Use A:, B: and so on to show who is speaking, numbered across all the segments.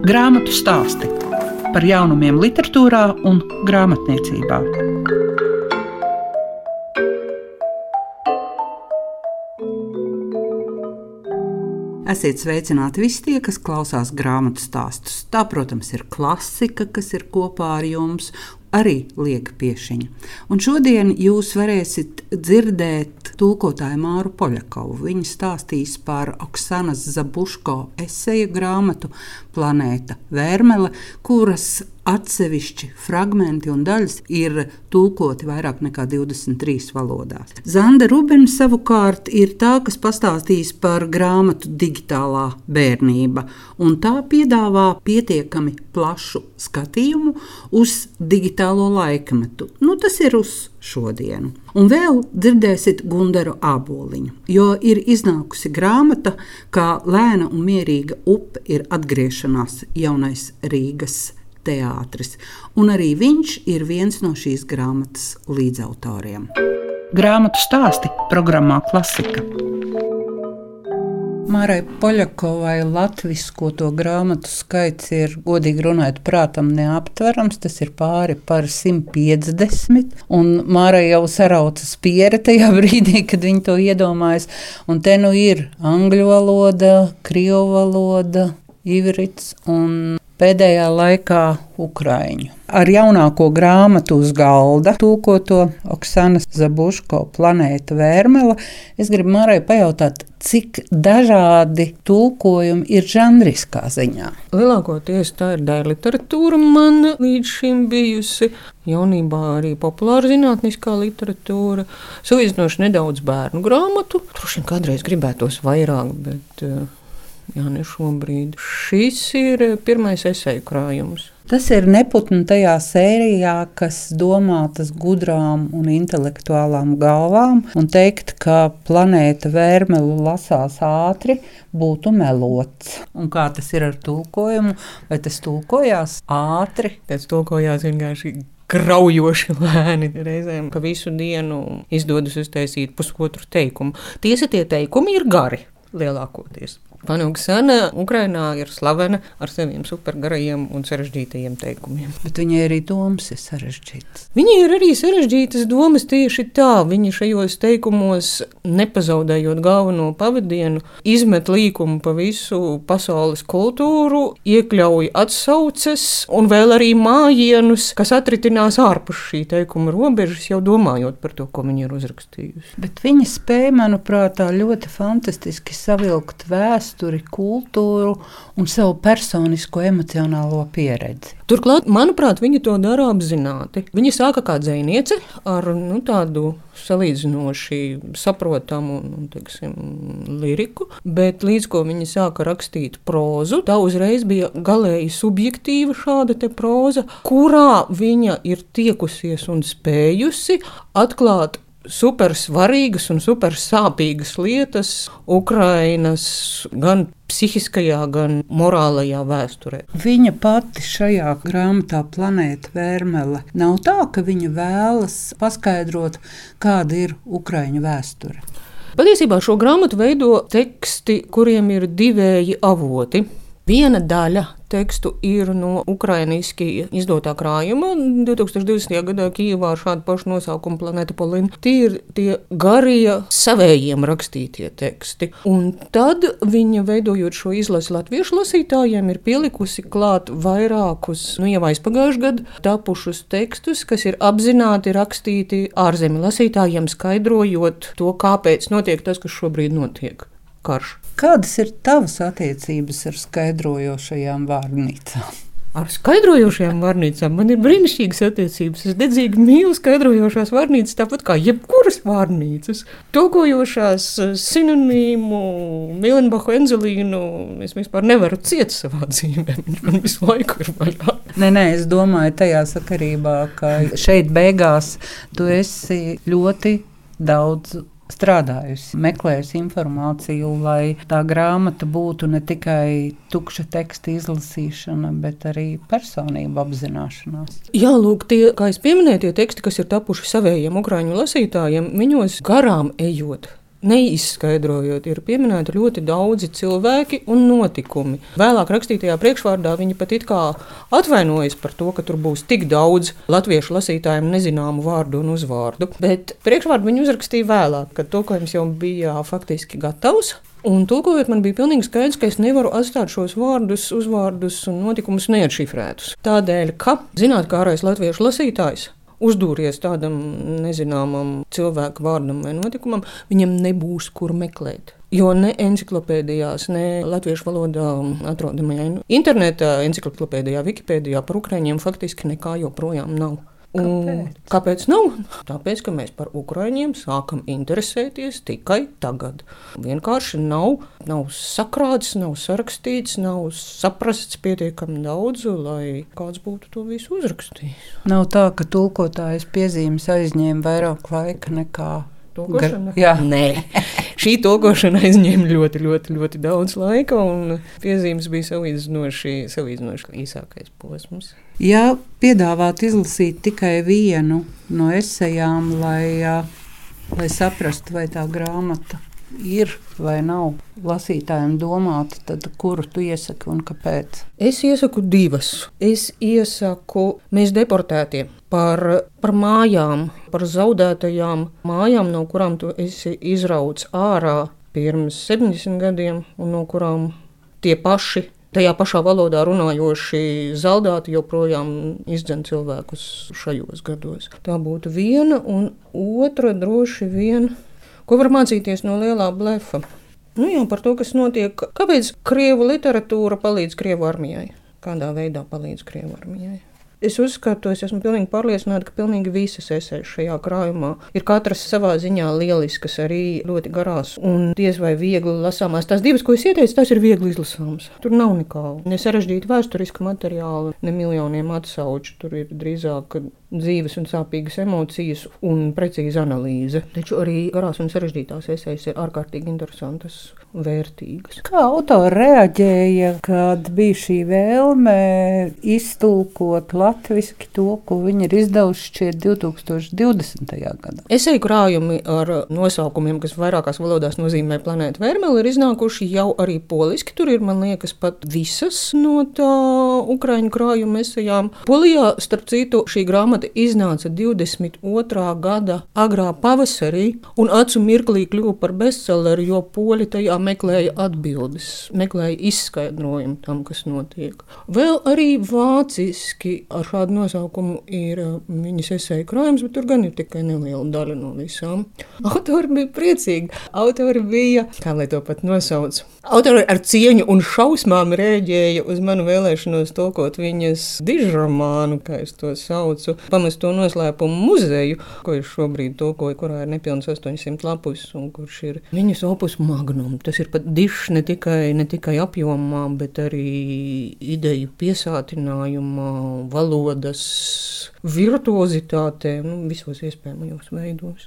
A: Grāmatu stāsti par jaunumiem, literatūrā un grāmatniecībā. Esiet sveicināti visi tie, kas klausās grāmatu stāstus. Tā, protams, ir klasika, kas ir kopā ar jums, arī lieka piešiņa. Un šodien jūs varēsiet dzirdēt tulkotāju Māru Poļakovu. Viņa stāstīs par Oksanas Zabuško eseju grāmatu Planēta Vērmele, kuras atsevišķi fragmenti un daļas ir tulkoti vairāk nekā 23 valodās. Zanda Rubina savukārt ir tā, kas pastāstīs par grāmatu digitālā bērnība, un tā piedāvā pietiekami plašu skatījumu uz digitālo laikmetu. Nu, tas ir uz šodienu. Un vēl dzirdēsiet Gundaru aboliņu, jo ir iznākusi grāmata, kā lēna un mierīga upe ir atgriešanās jaunais Rīgas teātris, un arī viņš ir viens no šīs grāmatas līdzautoriem. Grāmatu stāsti programmā Klasika. Mārai Poļakovai latviešu to grāmatu skaits ir, godīgi runājot, prātam neaptverams. Tas ir pāri par 150. Un Mārai jau saraucas piere tajā brīdī, kad viņa to iedomājas. Un te nu ir angļu valoda, krievu valoda, ivrits un pēdējā laikā Ukraiņu. Ar jaunāko grāmatu uz galda, tūkoto Oksanas Zabuško planēta Vērmela, es gribu Mārai pajautāt, cik dažādi tulkojumi ir žanriskā ziņā.
B: Lielākoties tā ir daļa literatūra man līdz šim bijusi. Jaunībā arī populāra zinātniskā literatūra, salīdzinoši nedaudz bērnu grāmatu. Droši vien kādreiz gribētos vairāk, bet uh, Jā, ne šobrīd. Šis ir pirmais esēju krājums.
A: Tas ir neputni tajā sērijā, kas domātas gudrām un intelektuālām galvām, un teikt, ka planēta vērmelu lasās ātri, būtu melots. Un kā tas ir ar tulkojumu? Vai tas tulkojās ātri?
B: Tas tulkojās vienkārši kraujoši lēni. Reizēm pa visu dienu izdodas uztaisīt pusotru teikumu. Tiesa, tie teikumi ir gari lielākoties. Pana Oksana Ukrainā ir slavena ar saviem supergarajiem un sarežģītajiem teikumiem.
A: Bet viņai arī domas ir sarežģītas.
B: Viņai ir arī sarežģītas domas tieši tā. Viņa šajos teikumos, nepazaudējot galveno pavadienu, izmet līkumu pa visu pasaules kultūru, iekļauj atsauces un vēl arī mājienus, kas atritinās ārpus šī teikuma robežas, jau domājot par to, ko viņa ir uzrakstījusi.
A: Bet viņa spēja, manuprāt, ļoti fantastiski savilkt vēsturi vēsturi, kultūru un savu personisko emocionālo pieredzi.
B: Turklāt, manuprāt, viņa to dara apzināti. Viņa sāka kā dziniece ar nu, tādu salīdzinoši saprotamu nu, teiksim, liriku, bet līdz ko viņa sāka rakstīt prózu, tā uzreiz bija galēji subjektīva šāda proza, kurā viņa ir tiekusies un spējusi atklāt super svarīgas un super sāpīgas lietas Ukrainas gan psihiskajā, gan morālajā vēsturē.
A: Viņa pati šajā grāmatā, Planēta Vērmele, nav tā, ka viņa vēlas paskaidrot, kāda ir Ukraiņu vēsture.
B: Patiesībā šo grāmatu veido teksti, kuriem ir divēji avoti. Viena daļa tekstu ir no ukraiņiski izdotā krājuma 2020. gadā Kijavā ar šādu pašu nosaukumu Planēta Polina. Tie ir tie garie savējiem rakstītie teksti. Un tad viņa, veidojot šo izlasi latviešu lasītājiem, ir pielikusi klāt vairākus, nu jau aizpagājušajā gadā tapušus tekstus, kas ir apzināti rakstīti ārzemju lasītājiem, skaidrojot to, kāpēc notiek tas, kas šobrīd notiek karš.
A: Kādas ir tavas attiecības ar skaidrojošajām vārnīcām?
B: Ar skaidrojošajām vārnīcām man ir brīnišķīgas attiecības. Es dedzīgi mīlu skaidrojošās vārnīcas, tāpat kā jebkuras vārnīcas. Tulkojošās eh, sinonīmu, Milenbachu, Enzelīnu es vispār nevaru ciest savā dzīvē. Viņš man visu laiku ir vaļā.
A: Nē, nē, es domāju tajā sakarībā, ka šeit beigās tu esi ļoti daudz strādājusi, meklējusi informāciju, lai tā grāmata būtu ne tikai tukša teksta izlasīšana, bet arī personība apzināšanās.
B: Jā, lūk, tie, kā es pieminēju, tie teksti, kas ir tapuši savējiem ukrāņu lasītājiem, viņos garām ejot neizskaidrojot, ir pieminēti ļoti daudzi cilvēki un notikumi. Vēlāk rakstītajā priekšvārdā viņi pat it kā atvainojas par to, ka tur būs tik daudz latviešu lasītājiem nezināmu vārdu un uzvārdu. Bet priekšvārdu viņi uzrakstīja vēlāk, kad tulkojums jau bija faktiski gatavs. Un tulkojot, man bija pilnīgi skaidrs, ka es nevaru atstāt šos vārdus, uzvārdus un notikumus neatšifrētus. Tādēļ, ka zinātnākais latviešu lasītājs uzdūries tādam nezināmam cilvēku vārdam vai notikumam, viņam nebūs kur meklēt. Jo ne encyklopēdijās, ne latviešu valodā atrodamajā internetā, encyklopēdijā, Wikipēdijā par ukrāņiem faktiski nekā joprojām nav.
A: Kāpēc?
B: Kāpēc nav? Tāpēc, ka mēs par ukrāņiem sākam interesēties tikai tagad. Vienkārši nav, nav sakrāts, nav sarakstīts, nav saprasts pietiekami daudz, lai kāds būtu to visu uzrakstījis.
A: Nav tā, ka tulkotājs piezīmes aizņēma vairāk laika nekā
B: Tulkošana?
A: Jā.
B: Nē, šī tulkošana aizņēma ļoti, ļoti, ļoti daudz laika, un piezīmes bija salīdzinoši, salīdzinoši īsākais posms.
A: Ja piedāvāt izlasīt tikai vienu no esejām, lai, lai saprastu, vai tā grāmata ir vai nav lasītājiem domāta, tad kuru tu iesaki un kāpēc?
B: Es iesaku divas. Es iesaku mēs deportētie par, par mājām, par zaudētajām mājām, no kurām tu esi izrauts ārā pirms 70 gadiem, un no kurām tie paši. Tajā pašā valodā runājoši zaldāti joprojām izdzen cilvēkus šajos gados. Tā būtu viena, un otra droši vien, ko var mācīties no lielā blefa. Nu, jau par to, kas notiek. Kāpēc krievu literatūra palīdz krievu armijai? Kādā veidā palīdz krievu armijai? Es uzskatu, es esmu pilnīgi pārliecināta, ka pilnīgi visas esejas šajā krājumā ir katras savā ziņā lieliskas, arī ļoti garās un diez vai viegli lasāmās. Tās divas, ko es ieteicu, tās ir viegli izlasāmas. Tur nav nekā ne sarežģīta vēsturiska materiāla, ne miljoniem atsauču. Tur ir drīzāk dzīves un sāpīgas emocijas un precīza analīze. Taču arī garās un sarežģītās esejas ir ārkārtīgi interesantas vērtīgas.
A: Kā autori reaģēja, kad bija šī vēlme iztulkot latviešu to, ko viņi ir izdevuši šķiet 2020. gadā?
B: Eseju krājumi ar nosaukumiem, kas vairākās valodās nozīmē planētu Vērmeli, ir iznākuši jau arī poliski. Tur ir, man liekas, pat visas no tā ukraiņu krājuma esejām. Polijā, starp citu, šī grāmata iznāca 22. gada agrā pavasarī un acu mirklī kļuva par bestselleru, jo poļi tajā meklēja atbildes, meklēja izskaidrojumu tam, kas notiek. Vēl arī vāciski ar šādu nosaukumu ir uh, viņas esēja krājums, bet tur gan ir tikai neliela daļa no visām. Autori bija priecīgi. Autori bija, kā lai to pat nosauc, autori ar cieņu un šausmām rēģēja uz manu vēlēšanos tulkot viņas dižromānu, kā es to saucu, pamesto noslēpumu muzeju, ko es šobrīd tulkoju, kurā ir nepilns 800 lapus un kurš ir viņas opus magnum. Tas ir pat dišs ne tikai, ne tikai apjomā, bet arī ideju piesātinājumā, valodas virtuozitātē, nu, visos iespējamajos veidos.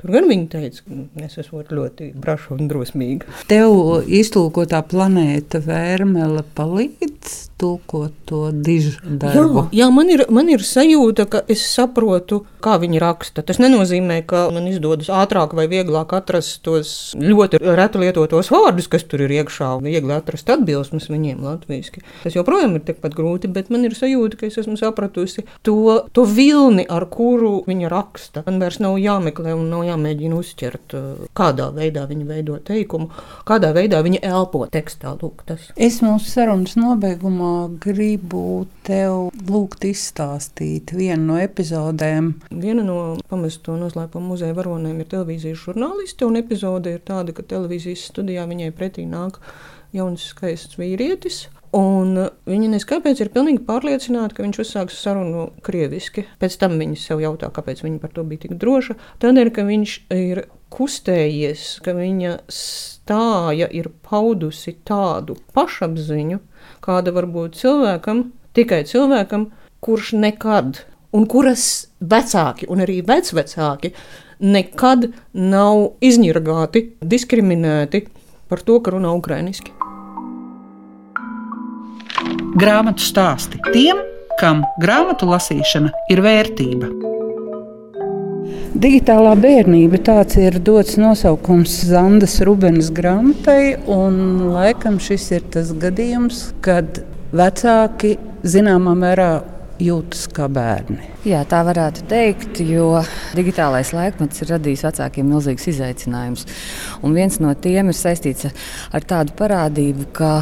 B: Tur gan viņi teica, ka es esmu ļoti braša un drosmīga.
A: Tev iztulkotā planēta Vērmele palīdz tulkot to dižu darbu.
B: Jā, jā man, ir, man ir sajūta, ka es saprotu, kā viņi raksta. Tas nenozīmē, ka man izdodas ātrāk vai vieglāk atrast tos ļoti reti lietotos vārdus, kas tur ir iekšā, viegli atrast atbilsmes viņiem latviešu. Tas joprojām ir tikpat grūti, bet man ir sajūta, ka es esmu sapratusi to, to vilni, ar kuru viņa raksta. Man vairs nav jāmeklē un nav jāmēģina uzķert, kādā veidā viņa veido teikumu, kādā veidā viņa elpo tekstā. Lūk, tas.
A: es mūsu sarunas nobeigumā gribu tev lūgt izstāstīt vienu no epizodēm.
B: Viena no pamesto noslēpumu muzeja varonēm ir televīzijas žurnāliste, un epizode ir tāda, ka televīzijas studijā viņai pretī nāk jauns skaists vīrietis. Un viņa neskaidrs ir pilnīgi pārliecināta, ka viņš uzsāks sarunu krieviski. Pēc tam viņa sev jautā, kāpēc viņa par to bija tik droša. Tādēļ, ka viņš ir kustējies, ka viņa stāja ir paudusi tādu pašapziņu, kāda var būt cilvēkam, tikai cilvēkam, kurš nekad, un kuras vecāki un arī vecvecāki nekad nav izņirgāti, diskriminēti par to, ka runā ukrainiski.
A: Grāmatu stāsti tiem, kam grāmatu lasīšana ir vērtība. Digitālā bērnība tāds ir dots nosaukums Zandas Rubenes grāmatai, un laikam šis ir tas gadījums, kad vecāki zināmā mērā jūtas kā bērni.
C: Jā, tā varētu teikt, jo digitālais laikmets ir radījis vecākiem milzīgus izaicinājumus. Un viens no tiem ir saistīts ar tādu parādību, ka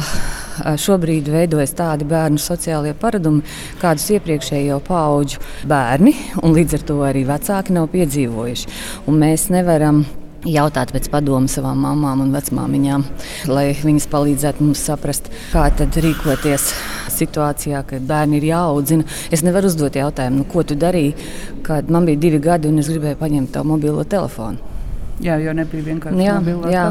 C: šobrīd veidojas tādi bērnu sociālie paradumi, kādus iepriekšējo pauģu bērni un līdz ar to arī vecāki nav piedzīvojuši. Un mēs nevaram jautāt pēc padomu savām mamām un vecmāmiņām, lai viņas palīdzētu mums saprast, kā tad rīkoties situācijā, kad bērni ir jāaudzina. Es nevaru uzdot jautājumu, nu, ko tu darīji, kad man bija divi gadi un es gribēju paņemt tavu mobilo telefonu.
A: Jā, jo nebija vienkārši jā,
C: jā.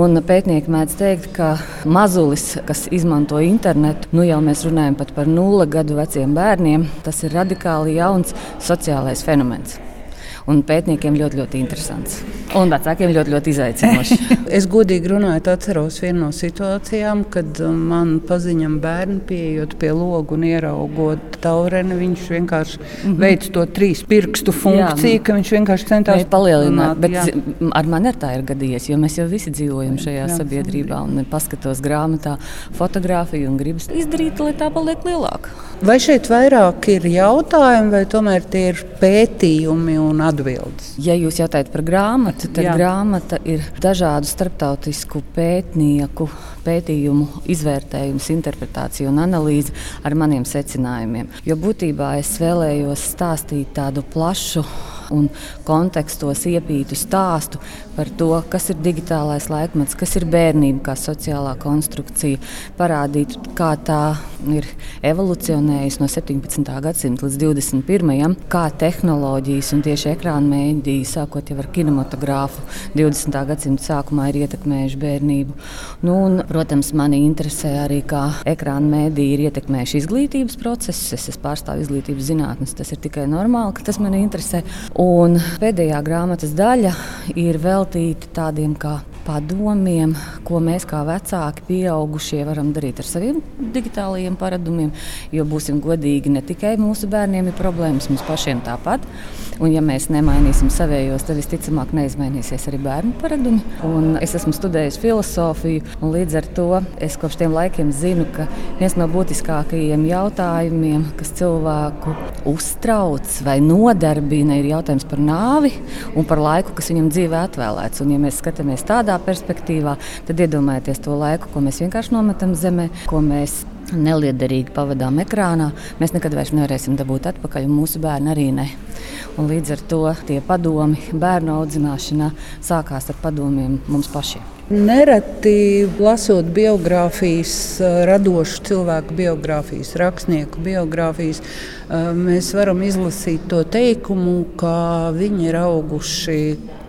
C: Un pētnieki mēdz teikt, ka mazulis, kas izmanto internetu, nu jau mēs runājam par nulle gadu veciem bērniem, tas ir radikāli jauns sociālais fenomens un pētniekiem ļoti, ļoti interesants. Un vecākiem ļoti, ļoti izaicinoši.
A: es godīgi runājot, atceros vienu no situācijām, kad man paziņam bērni pieejot pie loga un ieraugot taureni. Viņš vienkārši mm -hmm. veic to trīs pirkstu funkciju, jā, ka viņš vienkārši centās
C: palielināt. Bet jā. ar mani ar tā ir gadījies, jo mēs jau visi dzīvojam šajā jā, sabiedrībā un paskatos grāmatā fotografiju un gribas izdarīt, lai tā paliek lielāka.
A: Vai šeit vairāk ir jautājumi, vai tomēr tie ir pētījumi un atbildes?
C: Ja jūs jautājat par grāmatu, tad Jā. grāmata ir dažādu starptautisku pētnieku pētījumu, izvērtējums, interpretācija un analīze ar maniem secinājumiem. Jo būtībā es vēlējos stāstīt tādu plašu un kontekstos iepītu stāstu par to, kas ir digitālais laikmets, kas ir bērnība kā sociālā konstrukcija, parādīt, kā tā ir evolucionējusi no 17. gadsimta līdz 21. kā tehnoloģijas un tieši ekrāna mēdīji, sākot ar kinematogrāfu, 20. gadsimta sākumā ir ietekmējuši bērnību. Nu, un, protams, mani interesē arī, kā ekrāna mēdīji ir ietekmējuši izglītības procesus. Es, es pārstāvu izglītības zinātnes, tas ir tikai normāli, ka tas mani interesē. Un pēdējā grāmatas daļa ir veltīta tādiem kā padomiem, ko mēs kā vecāki, pieaugušie varam darīt ar saviem digitālajiem paradumiem. Jo būsim godīgi, ne tikai mūsu bērniem ir problēmas, mums pašiem tāpat. Un, ja mēs nemainīsim savējos, tad visticamāk neizmainīsies arī bērnu paradumi. Un es esmu studējis filozofiju, un līdz ar to es kopš tiem laikiem zinu, ka viens no būtiskākajiem jautājumiem, kas cilvēku uztrauc vai nodarbina, ir jautājums par nāvi un par laiku, kas viņam dzīvē atvēlēts. Un, ja mēs skatāmies tādā perspektīvā, tad iedomājieties to laiku, ko mēs vienkārši nometam zemē, ko mēs neliederīgi pavadām ekrānā, mēs nekad vairs nevarēsim dabūt atpakaļ, un mūsu bērni arī ne. Un līdz ar to tie padomi bērnu audzināšanā sākās ar padomiem mums pašiem.
A: Nereti lasot biogrāfijas, radošu cilvēku biogrāfijas, rakstnieku biogrāfijas, mēs varam izlasīt to teikumu, ka viņi ir auguši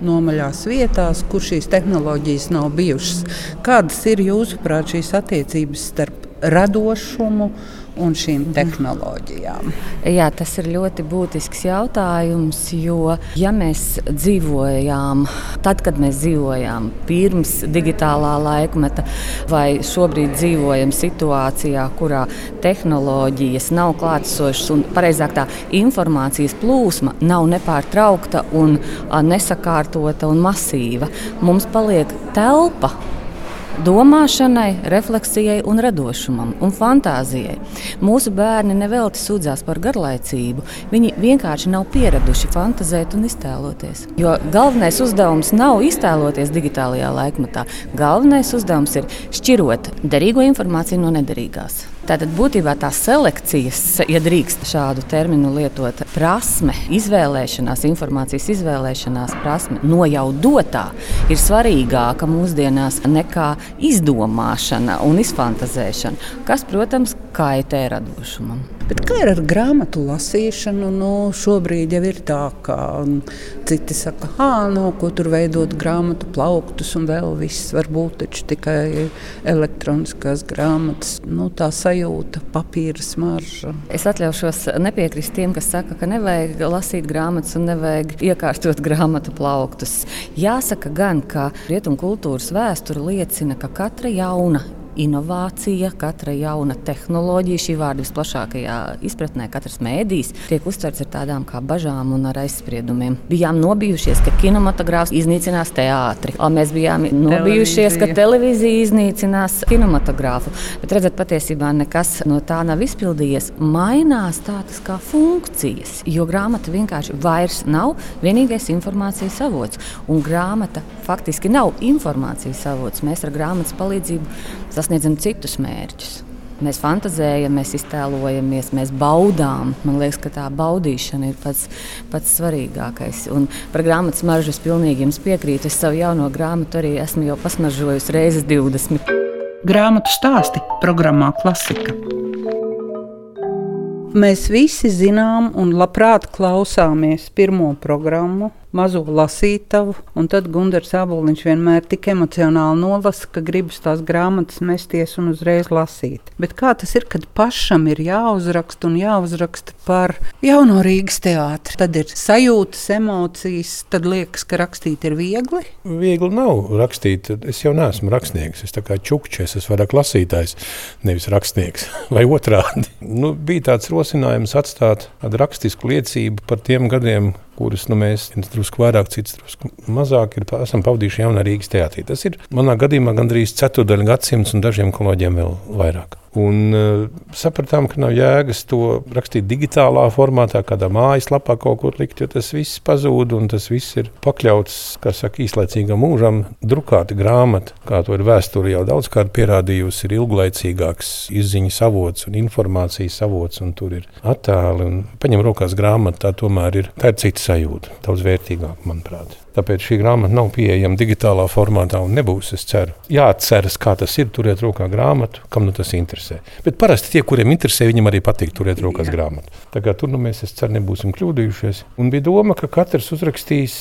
A: nomaļās vietās, kur šīs tehnoloģijas nav bijušas. Kādas ir jūsuprāt šīs attiecības starp radošumu un šīm mhm. tehnoloģijām?
C: Jā, tas ir ļoti būtisks jautājums, jo ja mēs dzīvojām, tad, kad mēs dzīvojām pirms digitālā laikmeta, vai šobrīd dzīvojam situācijā, kurā tehnoloģijas nav klātesošas un, pareizāk, tā informācijas plūsma nav nepārtraukta un nesakārtota un masīva, mums paliek telpa domāšanai, refleksijai, un radošumam un fantāzijai. Mūsu bērni nevelti sūdzās par garlaicību. Viņi vienkārši nav pieraduši fantazēt un iztēloties. Jo galvenais uzdevums nav iztēloties digitālajā laikmatā. Galvenais uzdevums ir šķirot derīgo informāciju no nederīgās. Tātad būtībā tā selekcijas, ja drīkst šādu terminu lietot, prasme, izvēlēšanās, informācijas izvēlēšanās prasme no jau dotā ir svarīgāka mūsdienās nekā izdomāšana un izfantazēšana, kas, protams, kaitē radošumam.
A: Bet kā ir ar grāmatu lasīšanu? Nu, šobrīd jau ir tā, ka citi saka, ah, no ko tur veidot grāmatu plauktus un vēl viss var būt tikai elektroniskās grāmatas. Nu, tā sajūta, papīra smarža.
C: Es atļaušos nepiekrist tiem, kas saka, ka nevajag lasīt grāmatas un nevajag iekārtot grāmatu plauktus. Jāsaka gan, ka rietumu kultūras vēsture liecina, ka katra jauna inovācija, katra jauna tehnoloģija, šī vārda visplašākajā izpratnē, katrs mēdījis tiek uztverts ar tādām kā bažām un ar aizspriedumiem. Bijām nobijušies, ka kinematogrāfs iznīcinās teātri, un mēs bijām nobijušies, ka televīzija iznīcinās kinematogrāfu. Bet redzat, patiesībā nekas no tā nav izpildījies. Mainās tādas kā funkcijas, jo grāmata vienkārši vairs nav vienīgais informācijas avots. Un grāmata faktiski nav informācijas avots. Mēs ar grāmatas palīdzību sasniedzam citus mērķus. Mēs fantāzējam, mēs iztēlojamies, mēs baudām. Man liekas, ka tā baudīšana ir pats, pats svarīgākais. Un par grāmatas maržu es pilnīgi jums piekrītu. Es savu jauno grāmatu arī esmu jau pasmaržojusi reizes 20.
A: Grāmatu stāsti programmā Klasika. Mēs visi zinām un labprāt klausāmies pirmo programmu mazo lasītavu, un tad Gunārs Aboliņš vienmēr tik emocionāli nolasa, ka gribas tās grāmatas mesties un uzreiz lasīt. Bet kā tas ir, kad pašam ir jāuzraksta un jāuzraksta par jauno Rīgas teātri? Tad ir sajūtas, emocijas, tad liekas, ka rakstīt ir viegli.
D: Viegli nav rakstīt. Es jau neesmu rakstnieks. Es kā čukčs, es vairāk lasītājs, nevis rakstnieks. Vai otrādi. Nu, bija tāds rosinājums atstāt tādu rakstisku liecību par tiem gadiem, kurus nu, mēs drusku vairāk, cits drusku mazāk ir, esam pavadījuši jaunā Rīgas teātrī. Tas ir manā gadījumā gandrīz ceturdaļa gadsimts un dažiem kolēģiem vēl vairāk. Un uh, sapratām, ka nav jēgas to rakstīt digitālā formātā, kādā mājaslapā kaut kur likt, jo tas viss pazūd un tas viss ir pakļauts, kā saka, īslaicīgam mūžam. Drukāta grāmata, kā to ir vēsture jau daudzkārt pierādījusi, ir ilglaicīgāks izziņas avots un informācijas avots, un tur ir attēli. Paņem rokās grāmatu, tā tomēr ir, tā ir cita sajūta, daudz vērtīgāka, manuprāt. Tāpēc šī grāmata nav pieejama digitālā formātā un nebūs. Es ceru, jāatceras, kā tas ir turēt rokā grāmatu, kam nu tas interesē. Bet parasti tie, kuriem interesē, viņiem arī patīk turēt rokās grāmatu. Tā kā tur nu mēs, es ceru, nebūsim kļūdījušies. Un bija doma, ka katrs uzrakstīs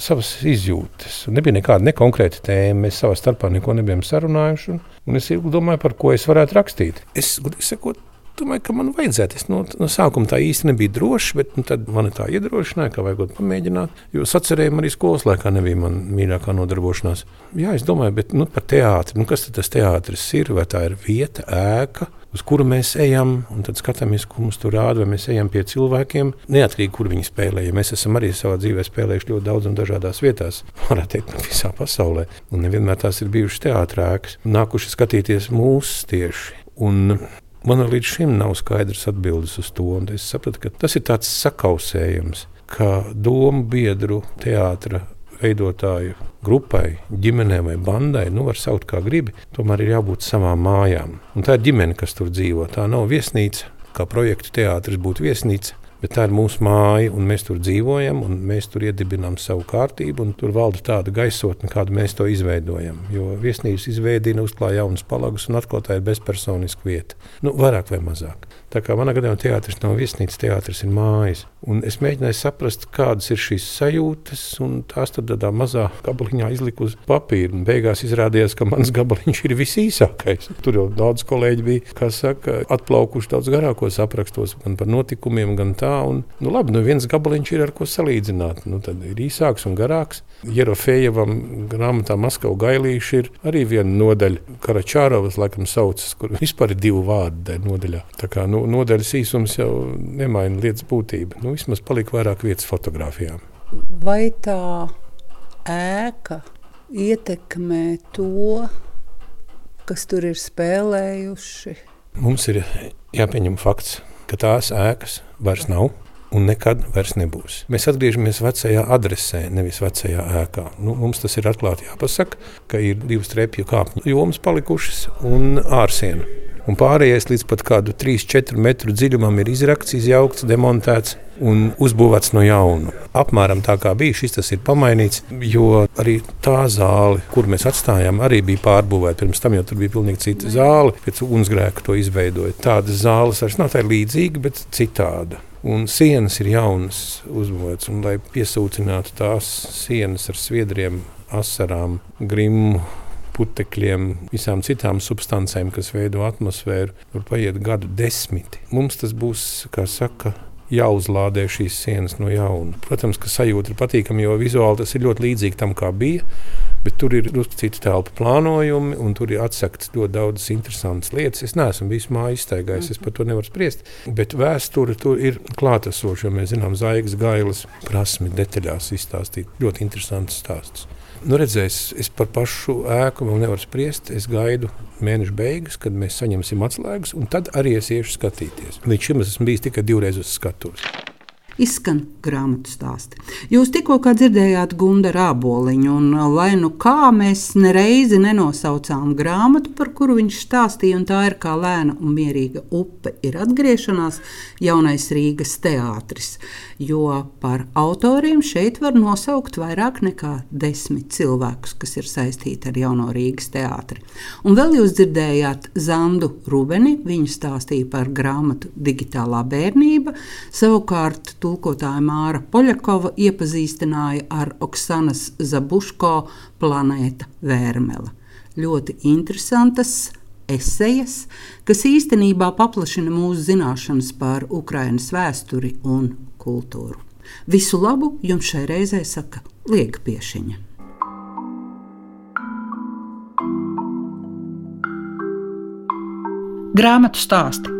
D: savas izjūtas. Un nebija nekāda ne konkrēta tēma. Mēs savā starpā neko nebijām sarunājuši. Un, un es domāju, par ko es varētu rakstīt. Es, sakot, domāju, ka man vajadzētu. Es no, no sākuma tā īsti nebija drošs, bet nu, tad man tā iedrošināja, ka vajag pamēģināt. Jo sacerējumi arī skolas laikā nebija mana mīļākā nodarbošanās. Jā, es domāju, bet nu, par teātri. Nu, kas tas teātris ir? Vai tā ir vieta, ēka? Uz kuru mēs ejam, un tad skatāmies, ko mums tur rāda, vai mēs ejam pie cilvēkiem, neatkarīgi, kur viņi spēlē. Ja mēs esam arī savā dzīvē spēlējuši ļoti daudz un dažādās vietās, varētu teikt, visā pasaulē. Un nevienmēr tās ir bijušas teātrēkas, nākuši skatīties mūsu tieši. Un Man līdz šim nav skaidrs atbildes uz to. Es sapratu, ka tas ir tāds sakausējums, ka domu biedru teātra veidotāju grupai, ģimenei vai bandai, nu, var saukt kā gribi, tomēr ir jābūt savām mājām. Un tā ir ģimene, kas tur dzīvo. Tā nav viesnīca, kā projekta teātris būtu viesnīca. Bet tā ir mūsu māja, un mēs tur dzīvojam, un mēs tur iedibinām savu kārtību, un tur valda tāda gaisotne, kādu mēs to izveidojam. Jo viesnīcas izveidina, uzklāja jaunas palagas, un atkal tā ir bezpersoniska vieta. Nu, vairāk vai mazāk. Tā kā manā gadījumā teātris nav viesnīca, teātris ir mājas. Un es mēģināju saprast, kādas ir šīs sajūtas, un tās tādā mazā gabaliņā izliku uz papīra. Un beigās izrādījās, ka mans gabaliņš ir visīsākais. Tur jau daudz kolēģi bija, kas saka, atplaukuši daudz garākos aprakstos, gan par notikumiem, gan tā. Un, nu, labi, nu viens gabaliņš ir ar ko salīdzināt. Nu, tad ir īsāks un garāks. Jerofejevam grāmatā Maskavas gailīši ir arī viena nodaļa, Karačārovas laikam saucas, kur vispār ir divi vārdi nodaļā. Tā kā nu, nodaļas īsums jau nemaina lietas būtību. Nu, vismaz palika vairāk vietas fotografijām.
A: Vai tā ēka ietekmē to, kas tur ir spēlējuši?
D: Mums ir jāpieņem fakts, ka tās ēkas vairs nav un nekad vairs nebūs. Mēs atgriežamies vecajā adresē, nevis vecajā ēkā. Nu, mums tas ir atklāti jāpasaka, ka ir divas trepju kāpņu jomas palikušas un ārsiena. Un pārējais līdz pat kādu 3-4 metru dziļumam ir izrakts, izjaukts, demontēts un uzbūvēts no jauna. Apmēram tā kā bija, šis tas ir pamainīts, jo arī tā zāle, kur mēs atstājām, arī bija pārbūvēta. Pirms tam jau tur bija pilnīgi cita zāle, pēc ugunsgrēka to izveidoja. Tādas zāles vairs nav tā līdzīga, bet citāda. Un sienas ir jaunas, uzbūvētas, un lai piesūcinātu tās sienas ar sviedriem, asarām, grimu putekļiem, visām citām substancēm, kas veido atmosfēru. Tur paiet gadu desmiti. Mums tas būs, kā saka, jāuzlādē šīs sienas no jauna. Protams, ka sajūta ir patīkama, jo vizuāli tas ir ļoti līdzīgi tam, kā bija. Bet tur ir drusku citi telpu plānojumi, un tur ir atsakts ļoti daudz interesantas lietas. Es neesmu bijis māju iztaigājis, es par to nevaru spriest. Bet vēsture tur ir klātesoša, jo mēs zinām Zaigas gailas prasmi detaļās izstāstīt ļoti interesantus stāstus. Nu, redzēs, es par pašu ēku vēl nevaru spriest. Es gaidu mēneša beigas, kad mēs saņemsim atslēgas, un tad arī es iešu skatīties. Līdz šim es esmu bijis tikai divreiz uz skatuves
E: izskan grāmatu stāsti. Jūs tikko dzirdējāt Gunda Rāboliņu, un lai nu kā mēs nereizi nenosaucām grāmatu, par kuru viņš stāstīja, un tā ir kā lēna un mierīga upe, ir atgriešanās jaunais Rīgas teātris. Jo par autoriem šeit var nosaukt vairāk nekā desmit cilvēkus, kas ir saistīti ar jauno Rīgas teātri. Un vēl jūs dzirdējāt Zandu Rubeni, viņa stāstīja par grāmatu Digitālā bērnība, savukārt tulkotāja Māra Poļakova iepazīstināja ar Oksanas Zabuško planēta Vērmela. Ļoti interesantas esejas, kas īstenībā paplašina mūsu zināšanas par Ukraiņas vēsturi un kultūru. Visu labu jums šai reizē saka Lieka Piešiņa. Grāmatu stāstu